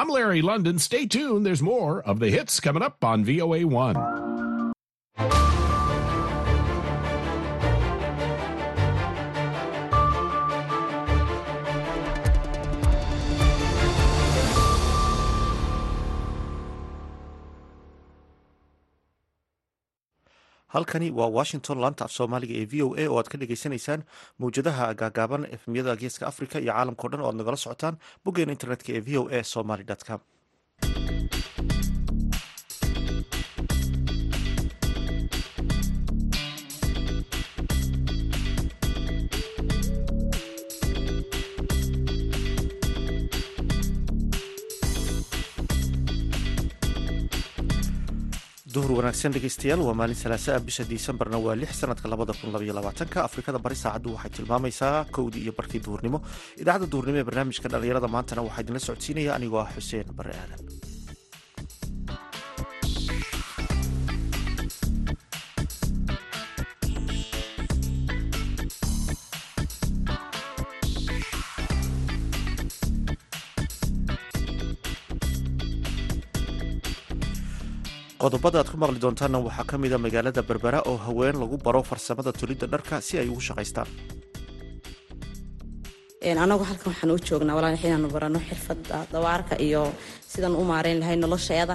I'm Larry London. Stay tuned. There's more of the hits coming up on VOA1. Halkani waa washington laanta af soomaaliga ee v o a oo aad ka dhagaysanaysaan mawjadaha gaagaaban efmiyada geeska africa iyo caalamkao dhan oo aad nagala socotaan boggeena internetka ee v o a somaly com duhur wanaagsan dhegeystayaal waa maalin salaasaa bisha disembarna waa lix sanadka labada kun labaiyo labaatanka. Afrikada bari saacaddu waxay tilmaamaysaa kowdii iyo barkii duhurnimo idaacadda duhurnimo ee barnaamijka dhalinyarada maantana waxaa idinla socodsiinaya anigoo ah xuseen bare aadan qodobada aad ku maqli doontaanna waxaa ka mida magaalada berbera oo haween lagu baro farsamada tulidda dharka si ay ugu shaqaystaan. Anagu halkan waxaan u joognaa walaal inaanu barano xirfada dawaarka iyo sidaan u maareyn lahay nolosheeda.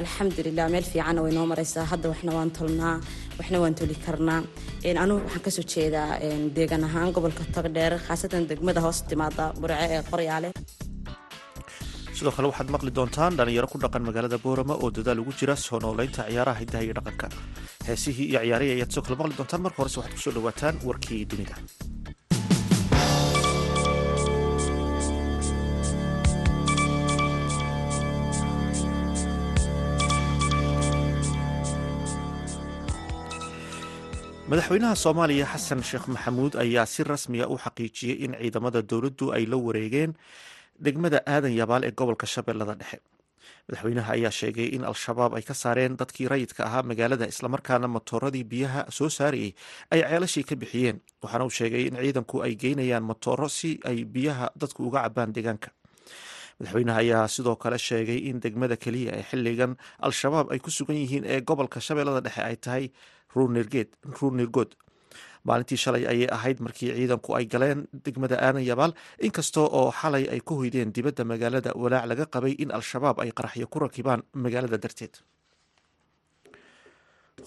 Alxamdulilah meel fiicanna way noo maraysaa. Hadda waxna waan tolnaa waxna waan toli karnaa. Anugu waxaan ka soo jeedaa deegan ahaan gobolka togdheer khaasatan degmada hoos timaada burce ee qoryaale sidoo kale waxaad maqli doontaan dhalinyaro ku dhaqan magaalada boorama oo dadaal ugu jira soo nooleynta ciyaaraha hidaha iyo dhaqanka. Heesihii iyo ciyaarihii ayaad sidoo kale maqli doontaan. Marka horese waxaad ku soo dhawaataan warkii dunida. Madaxweynaha soomaaliya xasan sheekh maxamuud ayaa si rasmiya u xaqiijiyey in ciidamada dowladdu ay la wareegeen degmada aadan yabaal ee gobolka shabeellada dhexe. Madaxweynaha ayaa sheegay in al-shabaab ay ka saareen dadkii rayidka ahaa magaalada islamarkaana matooradii biyaha soo saarayay ay ceelashii ka bixiyeen. Waxaana uu sheegay in ciidanku ay geynayaan matooro si ay biyaha dadku uga cabaan deegaanka. Madaxweynaha ayaa sidoo kale sheegay in degmada keliya ee xiligan al-shabaab ay ku sugan yihiin ee gobolka shabeellada dhexe ay tahay ruunirgood maalintii shalay ayay ahayd markii ciidanku ay galeen degmada aadan yabaal. Inkasta oo xalay ay ku hoydeen dibadda magaalada walaac laga qabay in al-shabaab ay qaraxyo ku rakibaan magaalada darteed.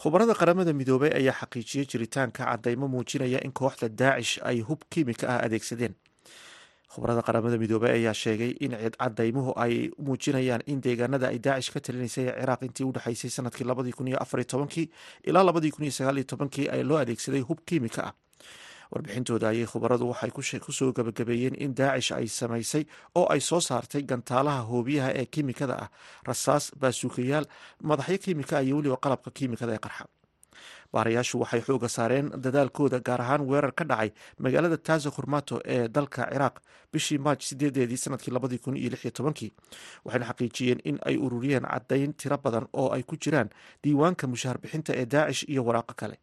Khubarada qaramada midoobey ayaa xaqiijiyey jiritaanka cadeymo muujinaya in kooxda daacish ay hub kiimika ah adeegsadeen khubarada qaramada midoobey ayaa sheegay in cadeymuhu ay muujinayaan in deegaanada ay daacish ka talinaysay ee ciraaq intii u sannadkii labadii kun iyo afariy tobankii ilaa labadii kun iyo sagaaliyo tobankii ay loo adeegsaday hub kiimika ah. Warbixintooda ayay khubaradu waxay ku soo gabagabeeyeen in daacish ay samaysay oo ay soo saartay gantaalaha hoobiyaha ee kiimikada ah. Rasaas baasuukayaal madaxyo kiimika iyo weliba qalabka kiimikada ee qarxa baarayaashu waxay xooga saareen dadaalkooda gaar ahaan weerar ka dhacay magaalada taza khurmato ee dalka ciraaq bishii maaj sideedeedii sannadkii labadii kun iyo lix tobankii. Waxayna xaqiijiyeen in ay ururiyeen caddayn tiro badan oo ay ku jiraan diiwaanka mushaar bixinta ee daacish iyo waraaqo kale.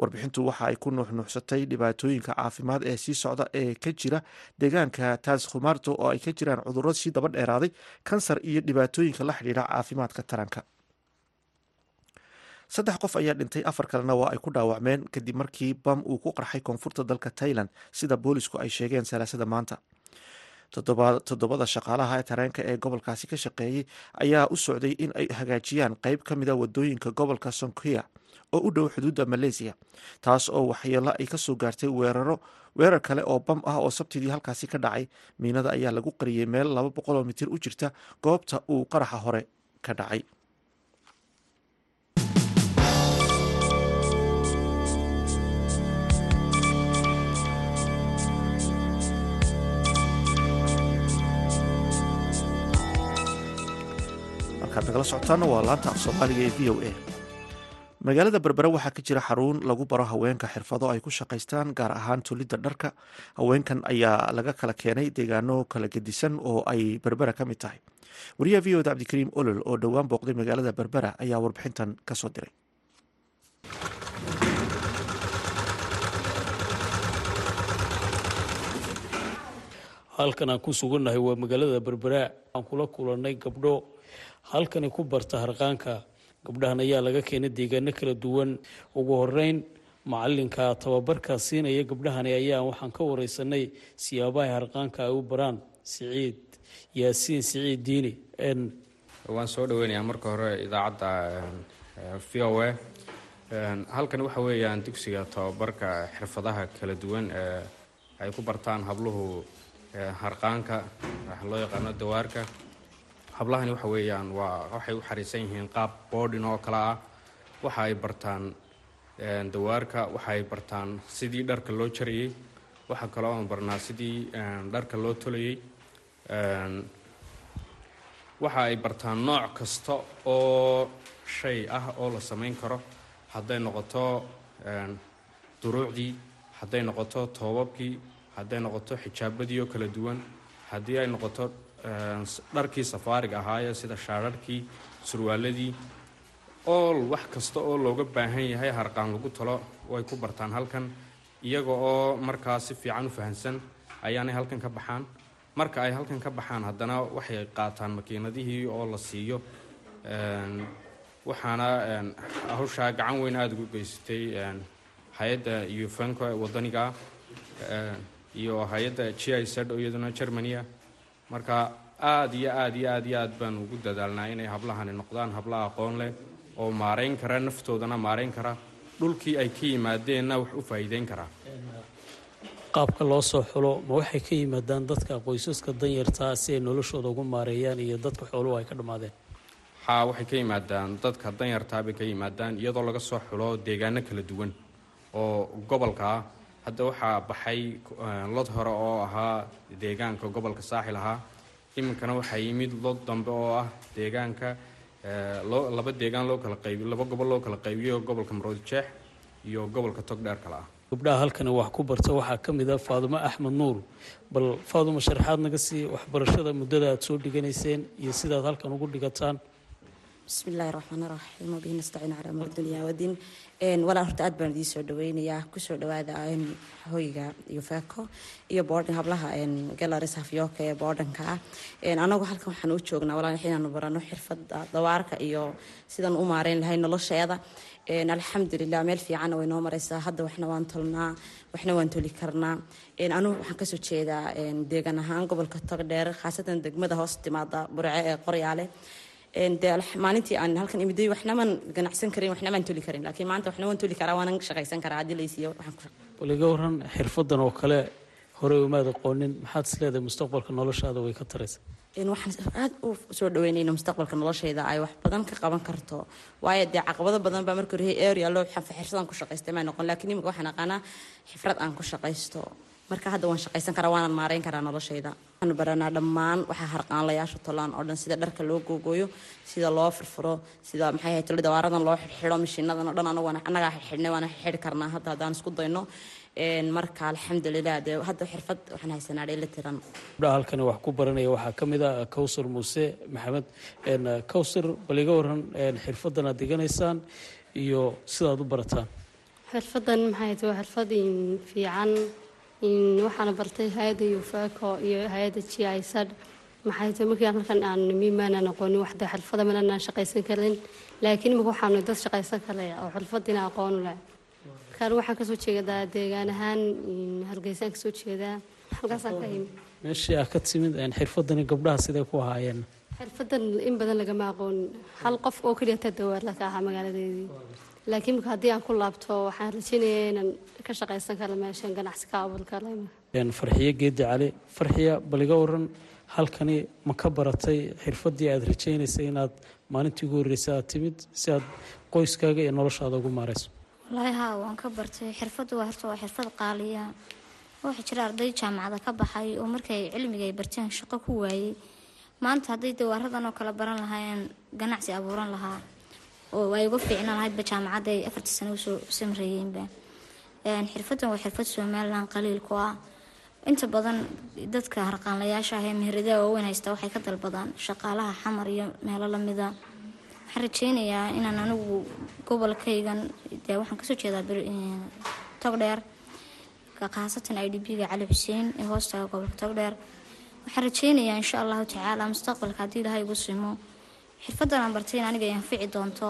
Warbixintu waxa ay ku nuuxnuuxsatay dhibaatooyinka caafimaad ee sii socda ee ka jira deegaanka taas khumarto oo ay ka jiraan cudurro sii daba dheeraaday kansar iyo dhibaatooyinka la xidhiidha caafimaadka taranka saddex qof ayaa dhintay afar kalena waa ay ku dhaawacmeen kadib markii bam uu ku qarxay koonfurta dalka tailand sida boolisku ay sheegeen salaasada maanta. Toddobada shaqaalaha tareenka ee gobolkaasi ka shaqeeyey ayaa u socday in ay hagaajiyaan qeyb ka mida waddooyinka gobolka sonkia oo u dhow xuduudda maleysiya taas oo waxyeelo ay ka soo gaartay weeraro weerar kale oo bam ah oo sabtidii halkaasi ka dhacay. Miinada ayaa lagu qariyey meel laba boqoloo mitir u jirta goobta uu qaraxa hore ka dhacay markaad nagala socotaana waa laanta af soomaaliga ee v o a. Magaalada berbera waxaa ka jira xarun lagu baro haweenka xirfado ay ku shaqaystaan gaar ahaan tulidda dharka. Haweenkan ayaa laga kala keenay deegaano kala gedisan oo ay berbera ka mid tahay. Wariyaha v o da cabdikariim olol oo dhowaan booqday magaalada berbera ayaa warbixintan ka soo diray. Halkan aan ku sugannahay waa magaalada berbera aan kula kulannay gabdho halkani ku barta harqaanka. Gabdhahan ayaa laga keenay deegaano kala duwan. Ugu horeyn macalinka tababarka siinaya gabdhahani ayaa waxaan ka wareysanay siyaabaha harqaanka ay u baraan siciid yaasiin siciid diini waan soo dhaweynayaa marka hore idaacadda v o a. Halkan waxa weeyaan dugsiga tababarka xirfadaha kala duwan ee ay ku bartaan habluhu harqaanka waxa loo yaqaano dawaarka hablahani waxa weeyaan waa waxay u xariisan yihiin qaab boodhin oo kale ah. Waxa ay bartaan dawaarka waxa ay bartaan sidii dharka loo jarayey waxaa kaloo aan barnaa sidii dharka loo tolayey waxa ay bartaan nooc kasta oo shay ah oo la samayn karo. Hadday noqoto duruucdii hadday noqoto toobabkii hadday noqoto xijaabadii oo kala duwan haddii ay noqoto dharkii safaariga ahaayee sida shaararhkii surwaaladii ool wax kasta oo looga baahan yahay harqaan lagu talo way ku bartaan halkan. Iyaga oo markaa si fiican u fahamsan ayaanay halkan ka baxaan. Marka ay halkan ka baxaan haddana waxay qaataan makiinadihii oo la siiyo. Waxaana hawshaa gacan weyn aada ugu geysatay hay'adda ufenco ee wadaniga iyo hay'adda g i z iyaduna germania marka aada iyo aada iyo aad iyo aad baan ugu dadaalnaa inay hablahani noqdaan habla aqoon leh oo maarayn kara naftoodana maarayn kara dhulkii ay ka yimaadeenna wax u faa'iideyn karaa qaabka loo soo xulo ma waxay ka yimaadaan dadka qoysaska danyartaa si ay noloshooda ugu maareeyaan iyo dadka xooluhu ay ka dhammaadeen haa waxay ka yimaadaan. Dadka danyartaa bay ka yimaadaan iyadoo laga soo xulo deegaano kala duwan oo gobolka ah hadda waxaa baxay lod hore oo ahaa deegaanka gobolka saaxil ahaa. Iminkana waxaa yimid lod dambe oo ah deegaanka loo laba deegaan loo kala qaybiyo laba gobol loo kala qaybiyo gobolka maroodi jeex iyo gobolka togdheer kale ah. Gabdhaha halkani wax ku barta waxaa ka mid ah faadumo axmed nuur. Bal faadumo sharaxaad naga sii waxbarashada muddada aada soo dhiganayseen iyo sidaad halkan ugu dhigataan bismi illaahi raxmaan raxiim wabihi nastaciin calaa amr dunya wadiin walaa horta aad baan idiin soo dhaweynayaa. Kusoo dhawaada hoyga iyo feeko iyo boodhan hablaha galaris hafyooka ee boodhanka ah anagu halkan waxaan u joognaa walaa inaanu barano xirfada dawaarka iyo sidaan u maareyn lahay nolosheeda. Alxamdulilah meel fiicanna way noo mareysaa hadda waxna waan tolnaa waxna waan toli karnaa. Anugu waxaan ka soo jeedaa deegan ahaan gobolka togdheer khaasatan degmada hoos timaada burce ee qoryaale maalintii aan halkan imiday waxnamaan ganacsan karin waxnamaan toli karin. Laakiin maanta waxna waan toli karaa waanan shaqaysan karaa. Haddii laysiiyo bal iga waran xirfadan oo kale horey umaad aqoonin maxaad is leedahay mustaqbalka noloshaada way ka taraysa waxaan aada u soo dhaweynayna mustaqbalka noloshayda ay wax badan ka qaban karto. Waayo dee caqabado badan baa marka hore area loo xirsadaan ku shaqaystay maa noqon. Laakiin imika waxaan aqaanaa xifrad aan ku shaqaysto marka hadda waan shaqaysan karaa waanan maareyn karaa noloshayda. Waxaanu baranaa dhammaan waxaa harqaanlayaasha tolaan oo dhan sida dharka loo googooyo sida loo furfuro sida maxay ahayd tolida waaradan loo xidhxidho mishiinadan oo dhan anagu annagaa xidhnay waana xidhi karnaa hadda haddaan isku dayno. Marka alxamdulilah dee hadda xirfad waxaan haysanaa dheeli tiran. Gabdhaha halkani wax ku baranaya waxaa ka mid ah kawsar muuse maxamed. Kawsar bal iga waran xirfadan aad diganaysaan iyo sidaad u barataan. Xirfadan maxay tahay waa xirfad fiican waxaana bartay hay'adda yufaco iyo hay'adda g i sad. Maxay tahay markii halkan aan nimi maanaan aqoonin waxda xirfada mananaan shaqaysan karin laakiin imika waxaanu dad shaqaysan kale oo xirfadiina aqoon leh. Markaan waxaan ka soo jeedaa deegaan ahaan hargeysaan ka soo jeedaa halkaasaan ka yimi meeshii aa ka timid xirfadani gabdhaha siday ku ahaayeen? Xirfadan in badan lagama aqoonin hal qof oo keliya taa dawaarla ka ahaa magaaladeedii laakiin marka haddii aan ku laabto waxaan rajeynayaa inaan ka shaqaysan karo meeshan ganacsi ka abuur karo farxiyo geedi cali. Farxiya bal iga waran halkani ma ka baratay. Xirfadii aad rajaynaysay inaad maalintii ugu horreysay aad timid si aad qoyskaaga iyo noloshaada ugu maarayso wallaahi haa waan ka bartay. Xirfaddu waa horta waa xirfad qaaliya waxaa jira arday jaamacada ka baxay oo markay cilmiga ay barteen shaqo ku waayey maanta hadday dawaaradan oo kale baran lahaayeen ganacsi abuuran lahaa oo ay uga fiicnaan lahaydba jaamacadda ay afartii u soo samreeyeenba xirfadan waa xirfad somalilan qaliil ku ah. Inta badan dadka harqaanlayaasha ah ee meheradaha waaweyn haysta waxay ka dalbadaan shaqaalaha xamar iyo meelo lamida waxaan rajeynayaa inaan anigu gobolkaygan dee waxaan ka soo jeedaa togdheer khaasatan i d b-ga cali xuseen ee hoostaga gobolka togdheer waxaan rajeynayaa insha allahu tacaala mustaqbalka haddii ilaahay igu simo xirfadan aan bartay in aniga anfici doonto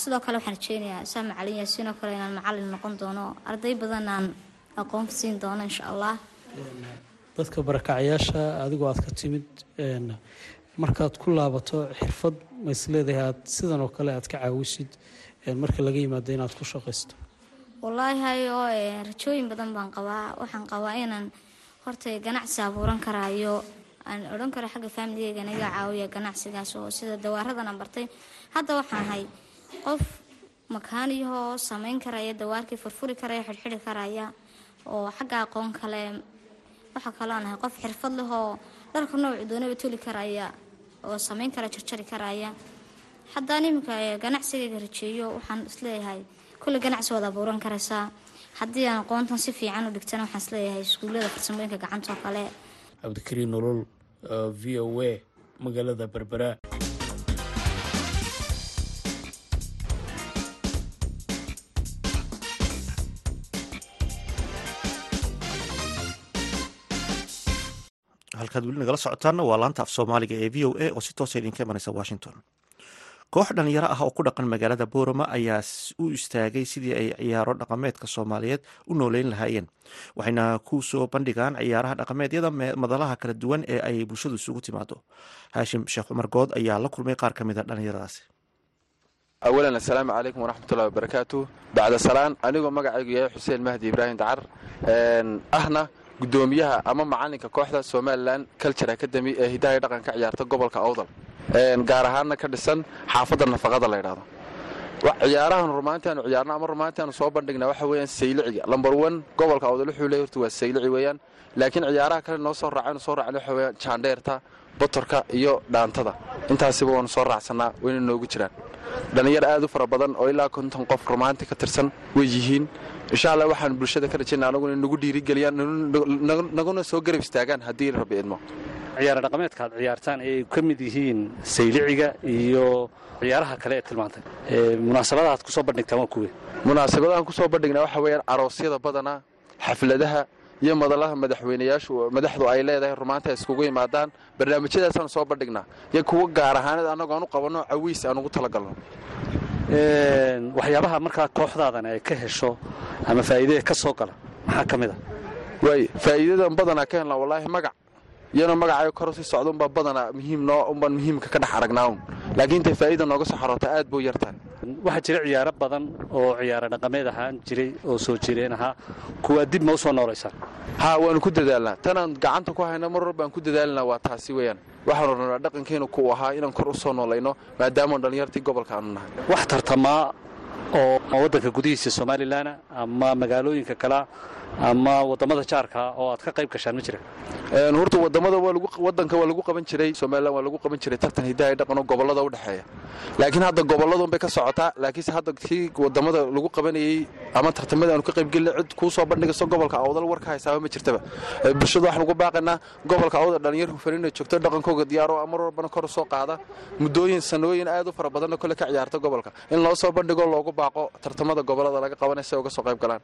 sidoo kale waxaan rajeynayaa saa macalin yaasiinoo kale inaan macalin noqon doono. Arday badan aan aqoon siin doono insha allah dadka barakacyaasha adigoo aad ka timid markaad ku laabato xirfad ma isleedahay aad sidan oo kale aad ka caawisid marka laga yimaado inaad ku shaqaysto wallaahi hayo rajooyin badan baan qabaa. Waxaan qabaa inaan horta ganacsi abuuran karaayo aan odhan karo xagga faamiligeyga naga caawiya ganacsigaas oo sida dawaaradan aan bartay hadda waxaan ahay qof makaaniyahoo sameyn karaya dawaarkii furfuri karaya xidhxidhi karaya oo xagga aqoon kale waxaa kaloo nahay qof xirfad lehoo dharka noocu doonaba toli karaya oo sameyn kara jarjari karaya. Haddaan iminka ganacsigayga rajeeyo waxaan is leeyahay kulle ganacsi waad abuuran karaysaa. Haddii aan aqoontan si fiican u dhigtana waxaan is leeyahay iskuullada farsamooyinka gacanta oo kale. Cabdikariin nolol v o a magaalada berbera halkaad weli nagala socotaanna waa laanta af soomaaliga ee v o a oo si toosa idinka imanaysa washington koox dhalinyaro ah oo ku dhaqan magaalada boorama ayaa u istaagay sidii ay ciyaaro dhaqameedka soomaaliyeed u nooleyn lahaayeen. Waxayna ku soo bandhigaan ciyaaraha dhaqameedyada madalaha kala duwan ee ay bulshadu isugu timaado haashim sheekh cumar good ayaa la kulmay qaar ka mid a dhalinyaradaasi awalan assalaamu calaykum waraxmatullahi wabarakaatu bacda salaan anigoo magacaygu yahay xuseen mahdi ibraahim dacar. Ahna gudoomiyaha ama macalinka kooxda somalilan culture academy ee hidahay dhaqanka ciyaarta gobolka awdal gaar ahaanna ka dhisan xaafadda nafaqada la ydhaahdo ciyaarahan rumaantaanu ciyaarno ama rumaantaanu soo bandhigna waxa weyaan sayliciga. Lambar wan gobolka awdal wuxuu leey horta waa saylici weeyaan. Laakiin ciyaaraha kale noo soo raacaynu soo raacna waxa weyaan jaandheerta botorka iyo dhaantada. Intaasiba waanu soo raacsanaa wayna noogu jiraan. Dhallinyar aad u fara badan oo ilaa konton qof rumaanti ka tirsan way yihiin. Insha allah waxaan bulshada ka rajayna anaguna nagu dhiirigeliyaan naguna soo garab istaagaan haddii rabbi idmo ciyaara dhaqameedka aad ciyaartaan ee ay ka mid yihiin sayliciga iyo ciyaaraha kale ee tilmaantay. Munaasabadaha aad ku soo bandhigtaan waa kuwe munaasabadahan ku soo bandhignaa waxa weeyaan aroosyada badanaa xafladaha iyo madalaha madaxweynayaashu madaxdu ay leedahay rumaanta iskugu yimaadaan barnaamijyadaasaan soo bandhignaa iyo kuwa gaar ahaaneed annagoo aan u qabanno cawiis aan ugu talagalno. Waxyaabaha markaa kooxdaadan ay ka hesho ama faa'iidada ka soo gala maxaa ka mid a waay faa'iidadan badanaa ka helnaa wallaahi magac iyana magacaayo kor sii socda unbaa badanaa muhiim noo unbaan muhiimka ka dhex aragnaa un laakiin intay faa'ida nooga soo xaroota aad buu yartahay. Waxaa jira ciyaaro badan oo ciyaaro dhaqameed ahaan jiray oo soo jireen ahaa. Kuwaa dib ma u soo noolaysaan. Haa waanu ku dadaalnaa. Tanaan gacanta ku hayna mar war baan ku dadaalinaa waa taasi weeyaan. Waxaanu rabnaa dhaqankeenu ku ahaa inaan kor u soo noolayno maadaamaanu dhallinyartii gobolka aanu nahay. Wax tartamaa oo waddanka gudihiisa somalilan ama magaalooyinka kalea ama waddamada jaarka oo aad ka qayb gashaan ma jira horta waddamada wadanka waa lagu qaban jiray somalilan waa lagu qaban jiray tartan hidaha dhaqano gobollada u dhexeeya. Laakiin hadda goboladun bay ka socotaa laakiinse hadda kii waddamada lagu qabanayey ama tartamada aanu ka qaybgelina cid kuu soo gobolka awdal war ka haysaaba ma jirtaba. Bulshada waxaan ugu baaqaynaa gobolka awdal dhalinyar inay joogto dhaqankooga diyaaro mar warbana kor soo qaada. Muddooyin sanooyin aad u fara badanna kole ka ciyaarta gobolka. In loo soo bandhigo loogu baaqo tartamada gobollada laga qabanay uga soo qayb galaan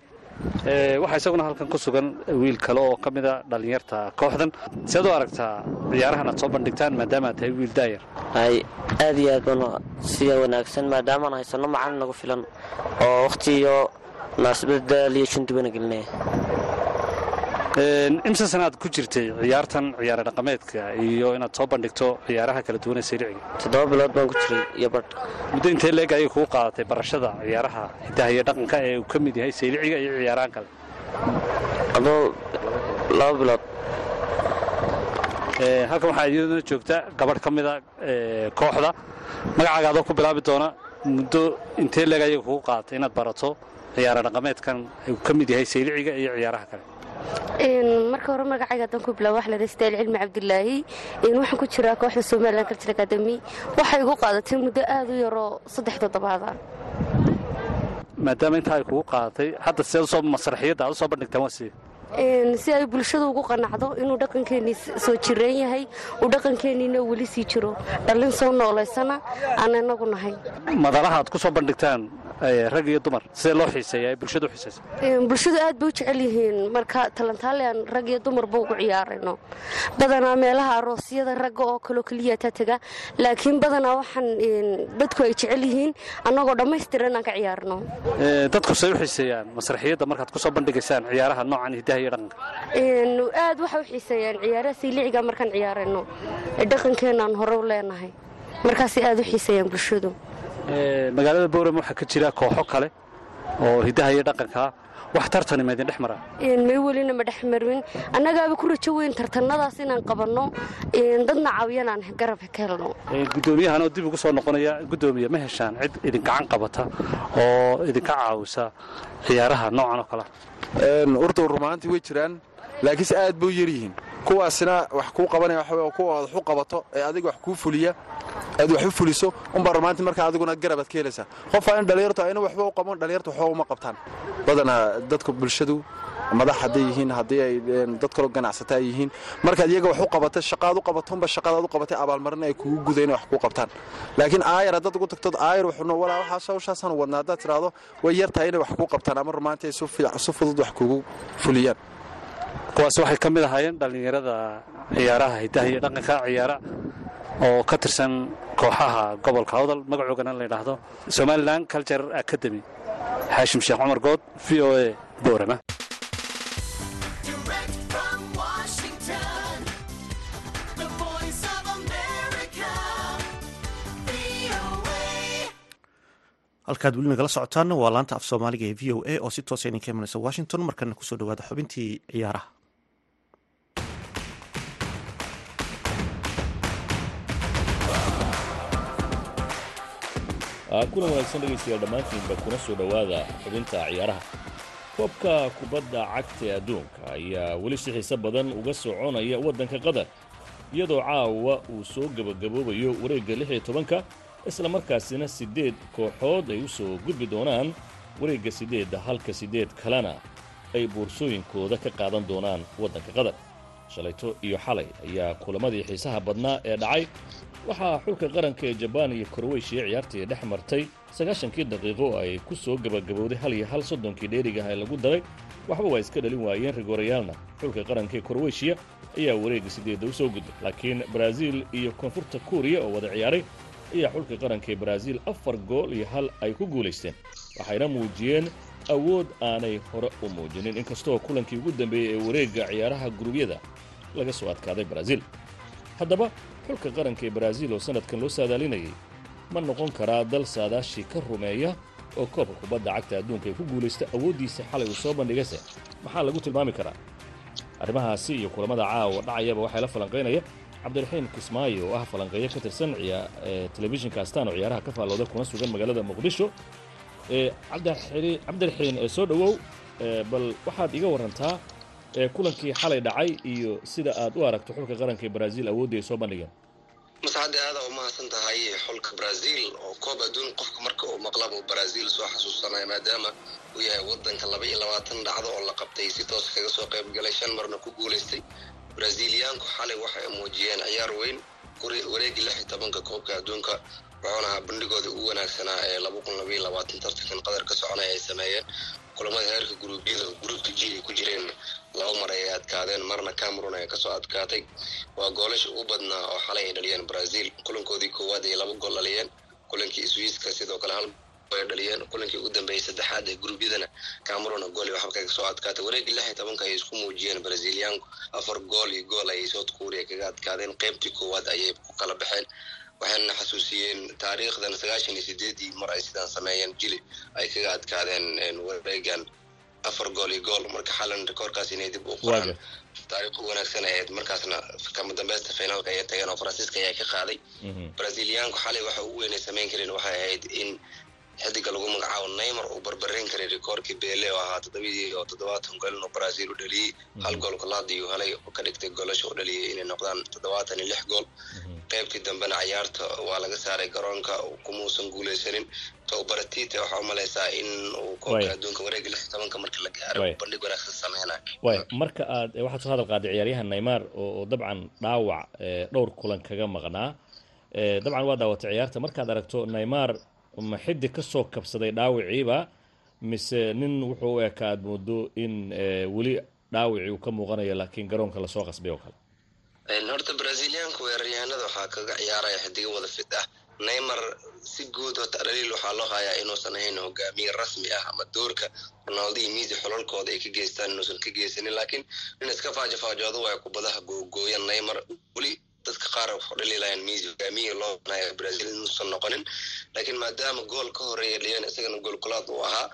waxaa isaguna halkan ku sugan wiil kale oo ka mida dhallinyarta kooxdan. Siaad u aragtaa ciyaarahan aad soo bandhigtaan maadaama aad tahay wiil daayar hay aad iyo aad baan sida wanaagsan maadaamaan haysanno macalin nagu filan oo wakhti iyo munaasabada liyo shundubana gelinaya imse sanaad ku jirtay ciyaartan ciyaara dhaqameedka iyo inaad soo bandhigto ciyaaraha kala duwan ee sayliciga toddoba bilood baan ku jiray iyo badh. Muddo intee leeg ayay kugu qaadatay barashada ciyaaraha hidaha iyo dhaqanka ee uu ka mid yahay sayliciga iyo ciyaarahan kale? Adoo laba bilood. Halkan waxaa iyaduna joogta gabadh ka mida kooxda. Magacaaga adoo ku bilaabi doona muddo intee leeg ayay kugu qaadatay inaad barato ciyaara dhaqameedkan uu ka mid yahay sayliciga iyo ciyaaraha kale marka hore magacayga haddaan ku bilaabo waxa la dhaha stail cilmi cabdilaahi waxaan ku jiraa kooxda somalilan culture academy. Waxay igu qaadatay muddo aad u yaroo saddex toddobaada maadaama intaa ay kugu qaadatay hadda sideed u soo masraxiyadda aad u soo bandhigtaan waa sidee si ay bulshadu ugu qanacdo inuu dhaqankeenii soo jireen yahay uu dhaqankeeniina weli sii jiro. Dhallin soo noolaysana aan inagu nahay. Madalaha aad ku soo bandhigtaan rag iyo dumar sidee loo xiiseeya bulshadu xiiseysa bulshadu aad bay u jecel yihiin. Marka talantaalian rag iyo dumarba ugu ciyaarayno. Badanaa meelaha aroosyada ragga oo kaloo keliya ta taga laakiin badanaa waxaan dadku ay jecel yihiin annagoo dhammaystiran inaan ka ciyaarno. Eh, dadku say u xiiseeyaan masraxiyadda markaad ku soo bandhigaysaan ciyaaraha noocan hidaha iyo dhaqanka aad waxay u xiiseeyaan ciyaaraha siiliciga markaan ciyaarayno. Ee dhaqankeenaan hore u leenahay. Markaasay aad u xiiseeyaan bulshadu. Eh, magaalada boorama waxaa ka jira kooxo kale oo hidaha iyo dhaqanka ah wax tartani ma idin dhex maraa may welina ma dhex marwin. Annagaaba ku rajo weyn tartanadaas inaan qabanno dadna caawiyana aan garab ka helno guddoomiyahan oo dib ugu soo noqonaya guddoomiye ma heshaan cid idin gacan qabata oo idinka caawisa ciyaaraha noocan oo kale. Urta rumaantii way jiraan laakiinse aad bay u yar yihiin kuwaasina wax kuu qabanaya waxa wey kuwa wax u qabato ee adiga wax kuu fuliya aad wax u fuliso unbaa rumaantii markaa adiguna garabaad ka helaysaa. Qofaa in dhallinyartu ayna waxba u qaban dhallinyartu waxba uma qabtaan. Badanaa dadka bulshadu madax hadday yihiin haddii ay dad kaloo ganacsata ay yihiin markaad iyaga wax u qabata shaqaad u qabato unba shaqadaad u qabatay abaalmarin ay kugu gudayn wax kuu qabtaan. Laakiin aayar haddaad ugu tagtod aayar walaa waxaas hawshaasaan wadnaa haddaad tidhaahdo way yar tahay inay wax kuu qabtaan ama rumaantii ay si fudud wax kugu fuliyaan kuwaas waxay ka mid ahaayeen dhallinyarada ciyaaraha hidaha iyo dhaqanka ciyaara oo ka tirsan kooxaha gobolka hawdal magacoogana la yidhaahdo somalilan culture academy. Xaashim sheekh cumar good v o a boorama halkaad weli nagala socotaanna waa laanta af soomaaliga ee v o a oo si toosa idinka imanaysa washington markana ku soo dhawaada xubintii ciyaaraha kulan wanaagsan dhegaystayaal dhammaantiinba kuna soo dhowaada xubinta ciyaaraha. Koobka kubadda cagta ee adduunka ayaa weli si xiise badan uga soconaya waddanka qatar iyadoo caawa uu soo gebagaboobayo wareegga lix iyo tobanka isla markaasina siddeed kooxood ay u soo gudbi doonaan wareegga siddeedda halka siddeed kalena ay boorsooyinkooda ka qaadan doonaan waddanka qatar shalayto iyo xalay ayaa kulamadii xiisaha badnaa ee dhacay. Waxaa xulka qaranka ee jabaan iyo korweyshiya ciyaartii dhex martay sagaashankii daqiiqo ay ku soo gebagabowday hal iyo hal soddonkii dheerigaha ee lagu daray. Waxba waa iska dhalin waayeen rigorayaalna xulka qaranka ee korweyshiya ayaa wareegga siddeedda u soo gudbay laakiin baraaziil iyo koonfurta kuuriya oo wada ciyaaray ayaa xulka qaranka ee baraaziil afar gool iyo hal ay ku guulaysteen waxayna muujiyeen awood aanay hore u muujinin. Inkastoo kulankii ugu dambeeyey ee wareegga ciyaaraha gurubyada laga soo adkaaday baraaziil haddaba xulka qaranka ee baraaziil oo sannadkan loo saadaalinayay ma noqon karaa dal saadaashii ka rumeeya oo koobka kubadda cagta adduunka ay ku guulaysta awooddiisa xalay uu soo bandhigayse maxaa lagu tilmaami karaa arrimahaasi iyo kulamada caawa dhacayaba waxaa la falanqaynaya cabdiraxiim kismaayo oo ah falanqeeyo ka tirsan telefishinka astaan oo ciyaaraha ka faallooda kuna sugan magaalada muqdisho cabdiraxiin ee soo dhowow bal waxaad iga warantaa ee kulankii xalay dhacay iyo sida aad u aragto xulka qaranka ee baraaziil awooddii ay soo bandhigeen. Masxadda aada u mahadsan tahay xulka brazil oo koob adduun qofka marka uu maqlaba brazil soo xasuusanaya maadaama uu yahay wadanka laba iyo labaatan dhacdo oo la qabtay si toos kaga soo qayb galay shan marna ku guulaystay braziliyaanku xalay waxay muujiyeen ciyaar weyn wareegii lix iyo tobanka koobka adduunka wuxuuna ahaa bandhigooda ugu wanaagsanaa ee labaiyo labaatan tartankan qatar ka soconaya ay sameeyeen. Kulamada heerka guruubyada gruupka g ay ku jireen laba mar ay adkaadeen marna cameroon ay ka soo adkaatay. Waa goolasha ugu badnaa oo xalay ay dhaliyeen brazil. Kulankoodii koowaad ay laba gool dhaliyeen kulankii swiiska sidoo kale hal ay dhaliyeen. Kulankii ugu dambeeyey saddexaad ee gruubyadana cameroon gool iyo waxba kaga soo adkaatay. Wareegii lix iyo tobanka ay isku muujiyeen braziliyaanku afar gool iyo gool ayay south korea kaga adkaadeen. Qeybtii koowaad ayay ku kala baxeen waxayna xasuusiyeen taariikhdan sagaashan iyo sideedii mar ay sidaan sameeyeen jili. Ay kaga adkaadeen wareegan afar gool iyo gool. Marka xalan rekoorkaas inay dib u qoraan taariikh u wanaagsan ahayd. Markaasna kama dambeysta finaalka ayay tageen oo faransiiska ayaa ka qaaday. Braziliyaanku xalay waxa ugu weynay samayn kareen waxay ahayd in xidiga lagu magacaabo neymar uu barbareyn karay rikoorkii bele oo ahaa toddobadii oo toddobaatan brazil u dhaliyey hal gool kolaadii uu helay oo ka dhigtay goolasha u dhaliyey inay noqdaan toddobaatan iyo lix gool. Qaybtii dambena ciyaarta waa laga saaray garoonka kumuusan guuleysanin tababaratite waxaa u malaysaa in uu koobka adduunka wareega lix tobanka marka la gaaro bandhig wanaagsan sameynayo waay marka aad waxaad soo hadal qaaday ciyaaryahan neymar oo dabcan dhaawac ee, dhowr kulan kaga maqnaa. Ee, dabcan waa daawatay ciyaarta. Markaad aragto neymar ma xiddig ka soo kabsaday dhaawiciiba mise nin wuxuu u ekaa aad moodo in eh, weli dhaawicii uu ka muuqanayo laakiin garoonka la soo qasbay oo kale. Horta braziliyaanka weeraryahanada waxaa kaga ciyaaraya xidigo wada fid ah. Neymar si guud horta dhaliil waxaa loo hayaa inuusan ahayn hogaamiye rasmi ah ama doorka ronaldo iyo messi xolalkooda ay ka geystaan inuusan ka geysanin laakiin in iska faajofaajoodo waay kubadaha googooya neymar. Weli dadka qaar hogaamiye loo banaya brazil inuusan noqonin. Laakiin maadaama gool ka horreeya dhiyan isagana gool kulaad uu ahaa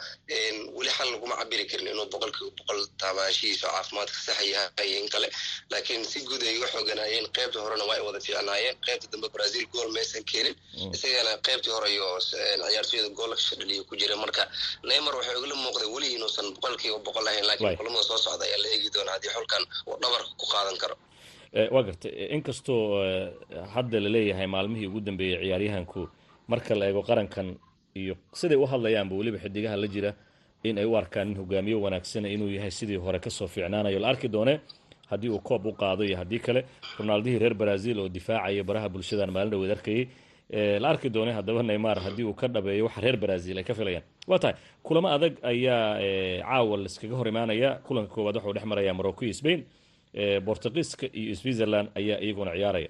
weli xal laguma cabiri karin inuu boqolkiiba boqol taabaanshihiisa oo caafimaadka sax yahay in kale. Laakiin si guud ay uga xooganaayeen qaybta horena waa ay wada fiicnaayeen. Qaybta dambe brazil gool maysan keenin. Isagana qaybtii hore iyo ciyaartooyada gool ka dhaliya ku jira marka neymar waxay ugala muuqday weli inuusan boqolkiiba boqol ahayn laakiin Waay. kulamada soo socda ayaa la eegi doonaa haddii xulkan uu dhabarka ku qaadan karo waa gartay Eh, inkastoo eh, hadda la leeyahay maalmihii ugu dambeeyey ciyaaryahanku marka la eego qarankan iyo siday u hadlayaanba weliba xidigaha la jira in ay u arkaan nin hogaamiye wanaagsana inuu yahay sidii hore ka soo fiicnaanayo. La arki doone haddii uu koob u qaado iyo haddii kale ronaldihii reer brazil oo difaacaya baraha bulshadan maalin dhaweed arkayay. Eh, la arki doone haddaba neymar haddii uu ka dhabeeyo waxa reer brazil ay ka filayaan. Waa tahay kulamo adag ayaa eh, caawa laiskaga hor imaanaya. Kulanka koowaad waxuu dhex maraya morocco iyo spain. Eh, bortugiiska iyo switzerland ayaa iyaguna ciyaaraya.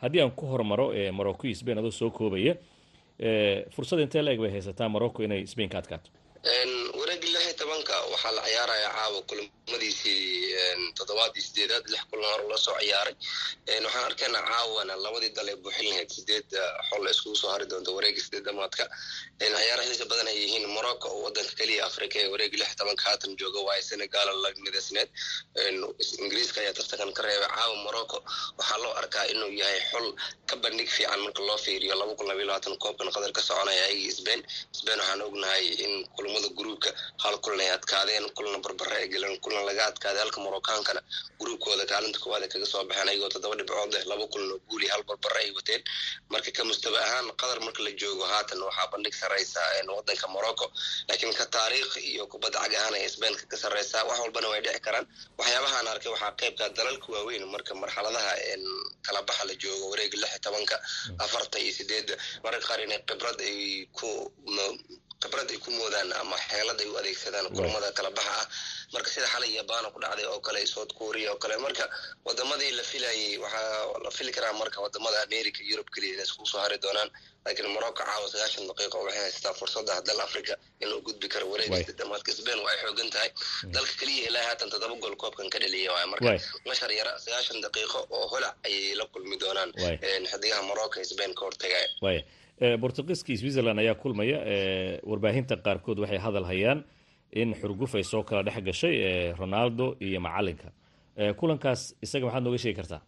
Haddii aan ku hormaro morocco iyo spain adoo soo koobaya fursad intee la eg bay haysataa morocco inay spain ka adkaato Tobanka waxaa la ciyaaraya caawa kulamadiisii een, toddobaad iyo sideedaad lix kulan hore loo ciyaaray. Waxaan arkaynaa caawana labadii dal ee buuxin lahayd sideed eh, xol iskugu soo hari doonta wareegii sideedamaadka Een, ciyaaro xiisa badan ay yihiin morocco oo wadanka keliya afrika ee wareegii lix tobanka haatan jooga waaye senegal la midaysneed Een, ingiriiska ayaa tartankan ka reebay caawa morocco. Waxaa loo arkaa inuu yahay xol ka bandhig fiican marka loo fiiriyo laba kun labayo labaatan koobkan qadar ka soconaya ayagii spain. Spain waxaan ognahay in kulamada gruubka hal kulan ay adkaadeen kulana barbare ay galeen kulan laga adkaaday halka morokaankana gruubkooda kaalinta koowaad ay kaga soo baxeen ayagoo toddoba dhibcood leh laba kulan oo guul iyo hal barbare ay wateen. Marka ka mustaba ahaan qadar marka la joogo haatan waxaa bandhig sareysa een, wadanka morocco laakiin ka taariikh iyo kubadda cag ahaan ay spain ka sareysaa wax walbana way dhici karaan. Waxyaabahaan arkay waxaa qaybka dalalka waaweyn marka marxaladaha kala baxa la joogo wareega lix iyo tobanka afarta iyo sideedda. Mararka qaar inay khibrad ay ku khibrad ay ku moodaan ama xeelad ay u adeegsadaan kulamada kala baxa ah marka sida xalay yabana ku dhacday oo kale south korea oo kale. Marka wadamadii la filayay waxaa la fili karaa marka waddamada america yurub keliya inay iskugu soo hari doonaan. Laakiin morocco caawa sagaashan daqiiqo waxay haystaa fursadda dal africa inuu gudbi karo wareega Waay. sidamaadka spain waa ay xoogan tahay. Dalka keliya ilaa haatan toddoba gool koobkan ka dhaliya waay marka. Mashar yara sagaashan daqiiqo oo holac ayay la kulmi doonaan. Xidigaha morocco iyo spain ka hortagaya iyo switzerland ayaa kulmaya warbaahinta qaarkood waxay hadal hayaan in xurguf ay soo kala dhex gashay ronaldo iyo macalinka. Kulankaas isaga maxaad nooga sheegi kartaa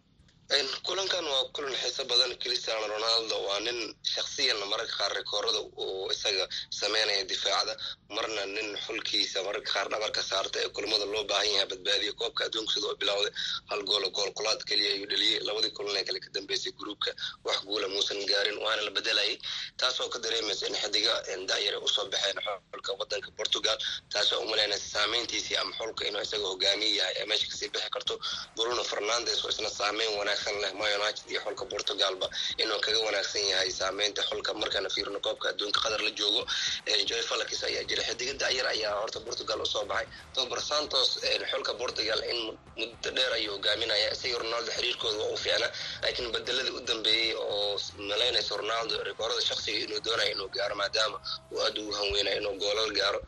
kulan xiiso badan cristiano ronaldo waa nin shaksiyan mararka qaar rikoorada uu isaga sameynaya difaacda marna nin xulkiisa mararka qaar dhabarka saarta ee kulamada loo baahan yahay badbaadiya koobka adduunka sida u bilowday. Hal goolo gool kulaad keliya ayuu dhaliyey labadii kulan ee kale ka dambeysay gruubka wax guula muusan gaarin waana la bedelayay taasoo ka dareemaysa in xidiga een, daayare u soo baxeen xulka wadanka portugal. Taasoo umaleynaysa saameyntiisii ama xulka inuu isaga hogaamiye yahay ee meesha ka sii bixi karto. Bruno fernandes oo isna saameyn wanaagsan leh united iyo xulka portugalba inuu kaga wanaagsan yahay saameynta xulka markaana fiirino koobka adduunka qatar la joogo joy falakis ayaa jira xidiga dayar ayaa horta portugal u soo baxay. Tobar santos xulka portugal in muddo dheer ayuu hogaaminaya isaga ronaldo xiriirkooda waa u fiicna laakiin bedeladii u dambeeyey oo malaynaysa ronaldo rikoorada shaksiga inuu doonayo inuu gaaro maadaama uu aada ugu hanweynayo inuu goolal gaaro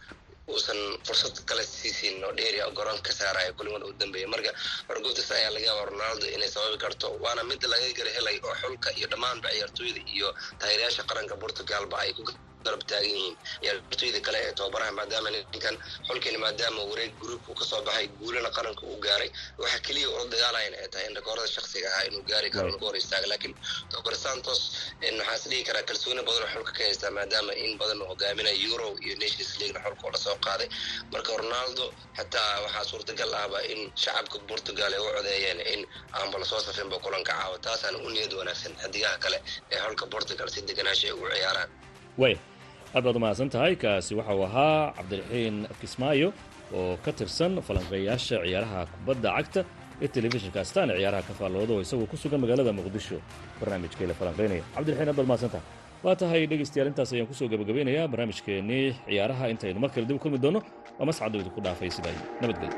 uusan fursad kale siisiin oo dheeri oo garoonka ka saaraya kulimada u dambeeya. Marka xorguftas ayaa laga yaaba ronaldo inay sababi karto waana mid laga gara helay oo xulka iyo dhammaanba ciyaartooyda iyo taageerayaasha qaranka portugalba ay ku garab taagan yihiin. Ciyaartooyda kale ee tababaraha maadaama ninkan xulkani maadaama wareeg gruubka uu ka soo baxay guulana qaranka uu gaaray waxa keliya ula dagaalayan ay tahay in rikoorada shaksiga ahaa inuu gaari karo lagu hor istaaga laakiin tababar santos een, waxaa is dhihi karaa kalsooni badan oo xulka ka haystaa maadaama in badan uu hogaaminayo euro iyo nations leaguena xulka oo la soo qaaday. Marka ronaldo xataa waxaa suurtagal ahba in shacabka portugal ay u codeeyeen in aanba la soo safinba kulanka caawa taasaana u niyad wanaagsan xidigaha kale ee xulka portugal si deganaasha ay ugu ciyaaraan aad baad umahadsan tahay kaasi waxa uu ahaa cabdiraxiin kismaayo oo ka tirsan falanqeeyaasha ciyaaraha kubadda cagta ee telefishinka astaan ciyaaraha ka faallooda oo isagoo ku sugan magaalada muqdisho. Barnaamijkay la falanqeynaya. Cabdiraxiin aad baad umahadsan tahay waa tahay dhegaystayaal intaas ayaan ku soo gabagabeynayaa barnaamijkeennii ciyaaraha intaynu mar kale dib u kulmi doonno waa mascadoo idinku dhaafay sidaa nabadgelyo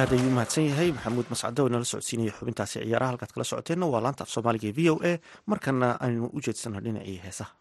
aad ayuu mahadsan yahay. Maxamuud mascado oo nala socodsiinaya xubintaasi ciyaaraha. Halkaad kala socoteenna waa laanta af soomaaliga v o a. Markana aynu u jeedsano dhinacii heesaha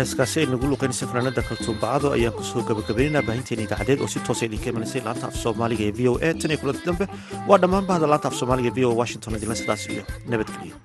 heeskaasi ay nagu luqeynaysa fanaanada kaltuumbacado ayaan ku soo gabagabaynaynaa baahinteena idaacadeed oo si toosa idinka imanaysay laanta af soomaaliga ee v o a tan iyo kulanti dambe. Waa dhammaan bahda laanta af soomaaliga e v o washington idinla sidaas iyo nabadgeliyo